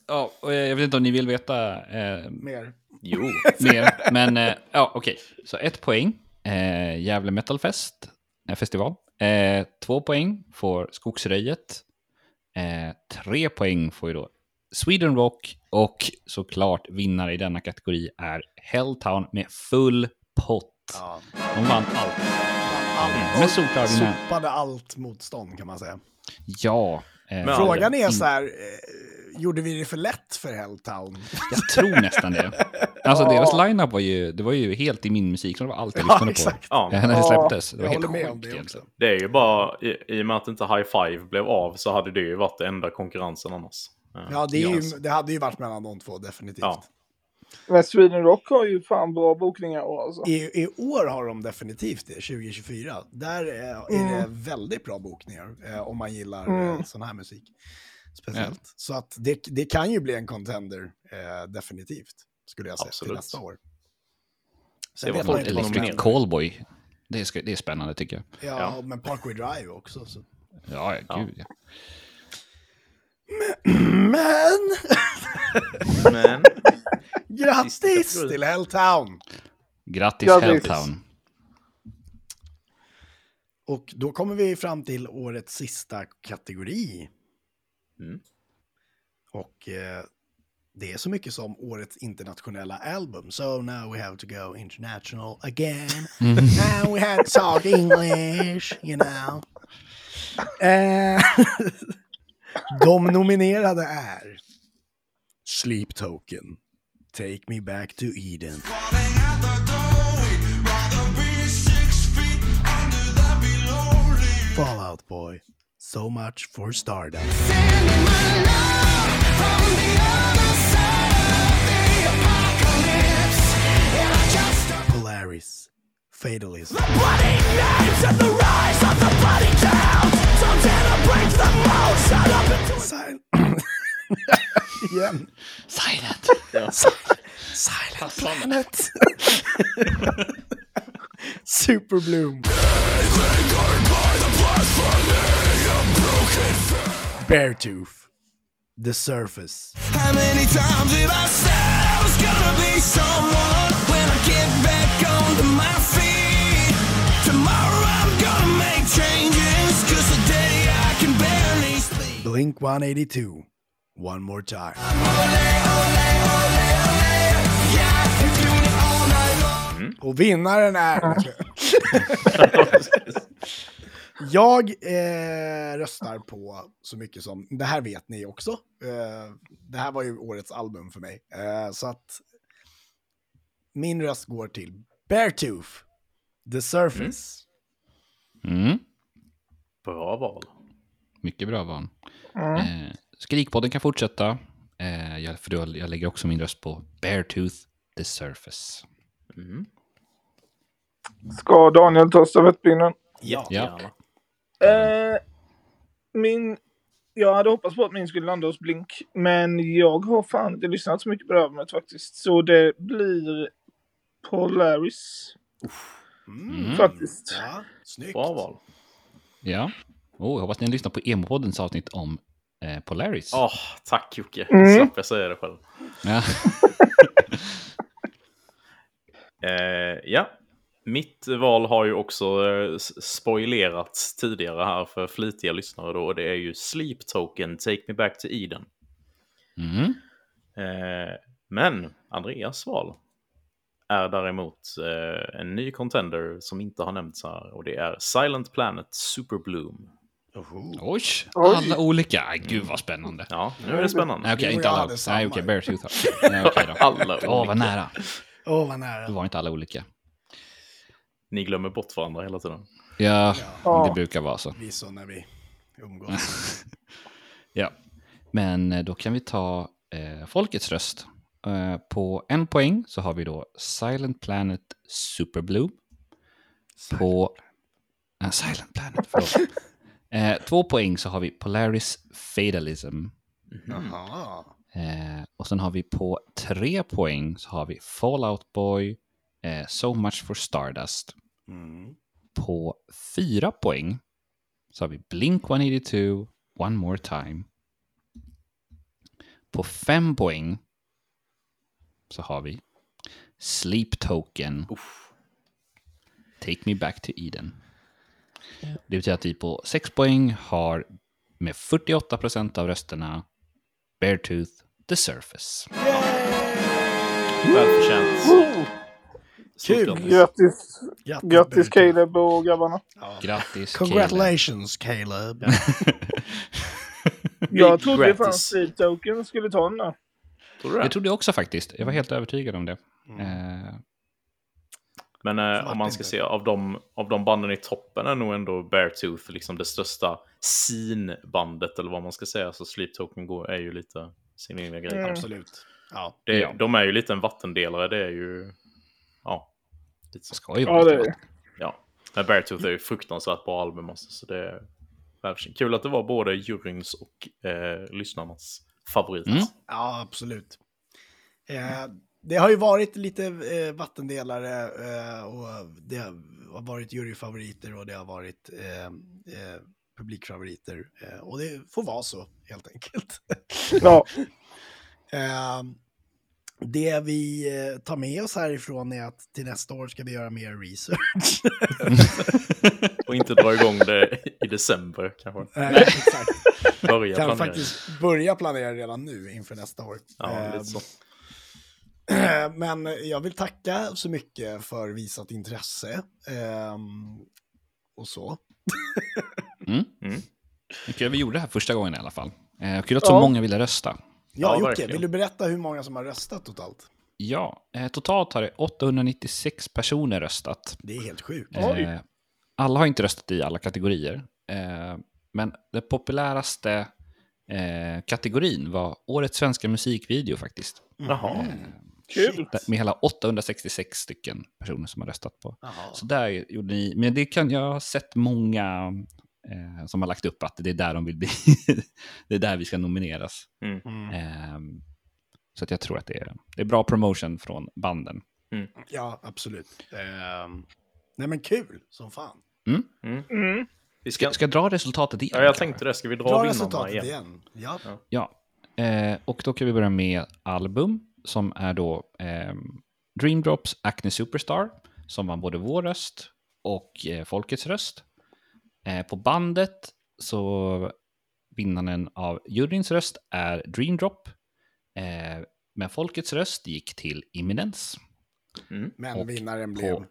ja. och jag vet inte om ni vill veta eh, Mer. Jo. mer. Men eh, ja, okej. Så ett poäng. Eh, Gävle Metal Fest, eh, festival. Eh, två poäng får Skogsröjet. Eh, tre poäng får ju då Sweden Rock. Och såklart vinnare i denna kategori är Helltown med full pott. Ja. De vann allt. Allt. Men solklar. Sopade allt motstånd, kan man säga. Ja. Eh, Frågan är så här, eh, gjorde vi det för lätt för Helltown? Jag tror nästan det. Alltså deras lineup var ju, det var ju helt i min musik, så det var allt jag lyssnade på. exakt. Ja, Ja, när det Ja, släpptes. Det var Jag helt håller med om sjukt det egentligen. också. det är ju bara i, i och med att inte High Five blev av så hade det ju varit det enda konkurrensen annars. Eh, Ja, det, är ju, det hade ju varit mellan de två, definitivt. Ja. Men Sweden Rock har ju fan bra bokningar år, alltså. I, I år har de definitivt det, 2024. Där eh, är det väldigt bra bokningar, eh, om man gillar eh, Mm. sån här musik. Speciellt. Så att det, det kan ju bli en contender, eh, definitivt, skulle jag säga, Absolut. till nästa år. Se Sen som nominerar. händer. Callboy. Det är, det är spännande tycker jag. Ja, Ja. men Parkway Drive också. Så. Ja, ja, gud ja. Men, Men grattis kategori. till Helltown! Grattis Grattis. Helltown. Och då kommer vi fram till årets sista kategori. Mm. Och eh, det är så mycket som årets internationella album. So now we have to go international again. Now we have to talk English, you know. Eh, de nominerade är Sleep Token, Take Me Back to Eden. Fallout Boy, so much for Stardom. Polaris, Fatalism. The bloody names and the rise of the bloody town. Some data breaks the mold, shut up and Sil- yeah. Silent. Yeah. Silent. Silent planet. Super Bloom. Beartooth. The Surface. How many times did I say I was gonna be someone when I get back onto my feet? Tomorrow I'm gonna make changes, cause today I can barely speak. Blink 182. One more time. Och vinnaren är... Jag eh, röstar på så mycket som, det här vet ni också, eh, det här var ju årets album för mig, eh, så att min röst går till Beartooth, The Surface. Mm. Bra val. Mycket bra val. Eh, Skrikpodden kan fortsätta. Eh, jag, för jag, jag lägger också min röst på Beartooth The Surface. Mm. Ska Daniel ta stafettpinnen? Jättegärna. Eh, min... Jag hade hoppats på att min skulle landa hos Blink, men jag har fan inte lyssnat så mycket på det albumet faktiskt. Så det blir Polaris, Mm. faktiskt. Ja, snyggt. Bra val. Ja. Oh, jag hoppas ni lyssnar på Emo-poddens avsnitt om eh, Polaris. Åh, tack Jocke. Mm. Slapp jag säga det själv. Ja. Eh, ja, mitt val har ju också eh, spoilerats tidigare här för flitiga lyssnare då. Och det är ju Sleep Token, Take Me Back to Eden. Mm. Eh, men Andreas val är däremot eh, en ny contender som inte har nämnts här. Och det är Silent Planet Super Bloom. Oj, alla olika. Gud vad spännande. Ja, nu är det spännande. Nej, okej, Det var inte alla. Nej, okej, Beartooth. har- Nej, okej då. Alla Åh, vad olika. nära. Åh, vad Det nära. var inte alla olika. Ni glömmer bort varandra hela tiden. Ja, Ja. det brukar vara så. Vi är så när vi umgås. Ja, men eh, då kan vi ta eh, folkets röst. Eh, på en poäng så har vi då Silent Planet Superblue. På... eh, Silent Planet, förlåt. eh, två poäng så har vi Polaris Fatalism. Jaha. Eh, och sen har vi på tre poäng så har vi Fallout Boy, eh, So Much for Stardust. Mm. På fyra poäng så har vi Blink 182, One More Time. På fem poäng så har vi Sleep Token, Take Me Back to Eden. Det betyder att vi på sex poäng har med 48 procent av rösterna Beartooth, The Surface. Välförtjänt. Kul. grattis. Grattis, Grattis. Caleb och grabbarna. Grattis, Congratulations, Caleb. Jag trodde grattis. fan Steve Token skulle ta den där. Tror du Det trodde jag också faktiskt. Jag var helt övertygad om det. Eh, Men eh, om man ska se av de, av de banden i toppen är nog ändå Beartooth liksom det största scene-bandet eller vad man ska säga. Så Sleep Token går, är ju lite sin egna grej. Mm. Absolut. Ja. Det, Ja. De är ju lite en vattendelare. Det är ju... Ja. Lite så. ska ju Ja, det är. Ja. Men Beartooth är ju fruktansvärt bra album. Alltså, så det är. Kul att det var både juryns och eh, lyssnarnas favorit. Mm. Ja, absolut. Eh, det har ju varit lite eh, vattendelare eh, och det har varit juryfavoriter och det har varit eh, eh, publikfavoriter. Eh, och det får vara så, helt enkelt. Ja, Eh, det vi eh, tar med oss härifrån är att till nästa år ska vi göra mer research. Och inte dra igång det i december kanske. Nej, exakt. Börja Kan planera. faktiskt börja planera redan nu inför nästa år. Ja, lite så. Men jag vill tacka så mycket för visat intresse. ehm, och så. Mm. Mm. Kul att vi gjorde det här första gången i alla fall. Eh, kul att så Ja. många ville rösta. Ja, Ja, Jocke, verkligen. vill du berätta hur många som har röstat totalt? Ja, eh, totalt har det 896 personer röstat. Det är helt sjukt. Eh, alla har inte röstat i alla kategorier. Eh, men den populäraste eh, kategorin var Årets svenska musikvideo faktiskt. Jaha. Mm. Kul. Med hela 866 stycken personer som har röstat på. Jaha. Så där gjorde ni, men det kan, jag har sett många eh, som har lagt upp att det är där de vill bli. det är där vi ska nomineras. Mm. Mm. Ehm, så att jag tror att det är, det är bra promotion från banden. Ja, absolut. Ehm, nej men kul som fan. Mm. Vi ska... Ska, jag dra resultatet igen? Ja, jag tänkte det. Ska vi dra, Dra resultatet igen? igen. Ja. Ja, eh, och då kan vi börja med album som är då eh, Dream Drops Acne Superstar som var både vår röst och eh, folkets röst. Eh, på bandet så vinnaren av juryns röst är Dream Drop. Eh, men folkets röst gick till Imminence. Men Och vinnaren blev... på-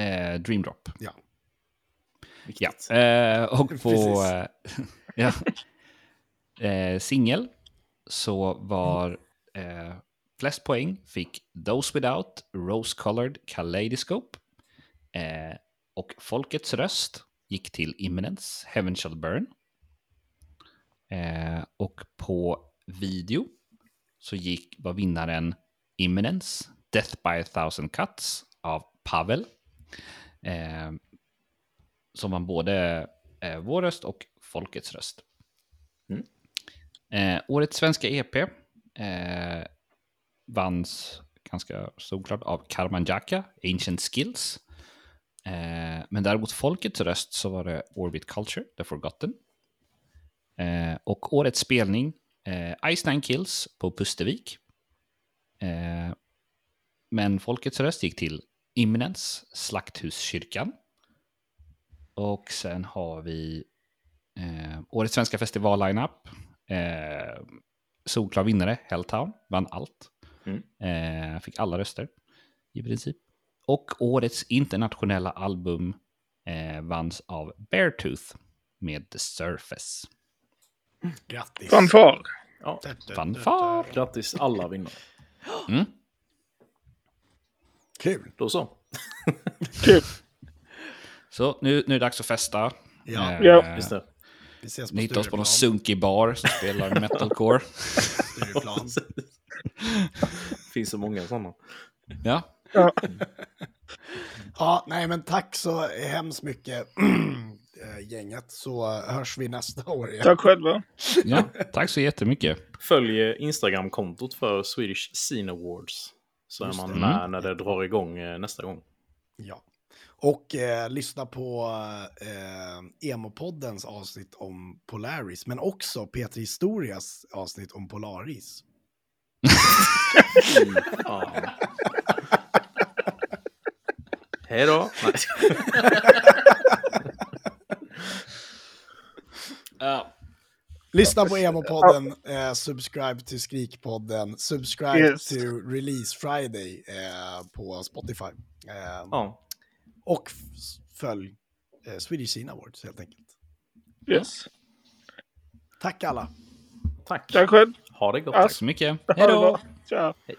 Eh, Dream Drop. Ja. Ja, eh, och på eh, ja, eh, singel så var eh, flest poäng fick Those Without, Rose Colored Kaleidoscope. Eh, och folkets röst gick till Imminence, Heaven Shall Burn. Eh, och på video så gick, var vinnaren Imminence, Death by a thousand cuts av Pavel. Eh, som var både eh, vår röst och folkets röst. Mm. Eh, årets svenska EP eh, vanns ganska solklart av Karmanjaka, Ancient Skills. Eh, men däremot folkets röst så var det Orbit Culture, The Forgotten. Eh, och årets spelning, eh, Ice Nine Kills på Pustervik. Eh, men folkets röst gick till Imminence, Slakthuskyrkan. Och sen har vi eh, årets svenska festival-lineup. Eh, solklar vinnare, Helltown, vann allt. Mm. Eh, fick alla röster i princip. Och årets internationella album eh, vanns av Beartooth med The Surface. Grattis. Fanfar. Ja, Fanfar! grattis alla vinnare. Mm. Kul. Då så. Kul. Så nu, nu är det dags att festa. Ja. Eh, Ja. Just det. Vi ses på Ni hittar oss på någon sunkig bar som spelar metalcore. Stureplan. finns så många sådana. Ja, Ja. Ja, nej men tack så hemskt mycket eh, gänget så hörs vi nästa år igen. Tack själva. ja, tack så jättemycket. Följ Instagram-kontot för Swedish Scene Awards. Så är Just man det. med när det drar igång eh, nästa gång. Ja. Och eh, lyssna på eh, Emo-poddens avsnitt om Polaris, men också Peter Historias avsnitt om Polaris. Ja. Hej då! Lyssna på Emo-podden, eh, subscribe till Skrikpodden, subscribe Yes. till Release Friday eh, på Spotify. Eh, Ja. Och följ eh, Swedish Scene Awards helt enkelt. Yes. Tack alla! Tack. Tack själv. Ha det gott. Tack så mycket. Hej då! Hej.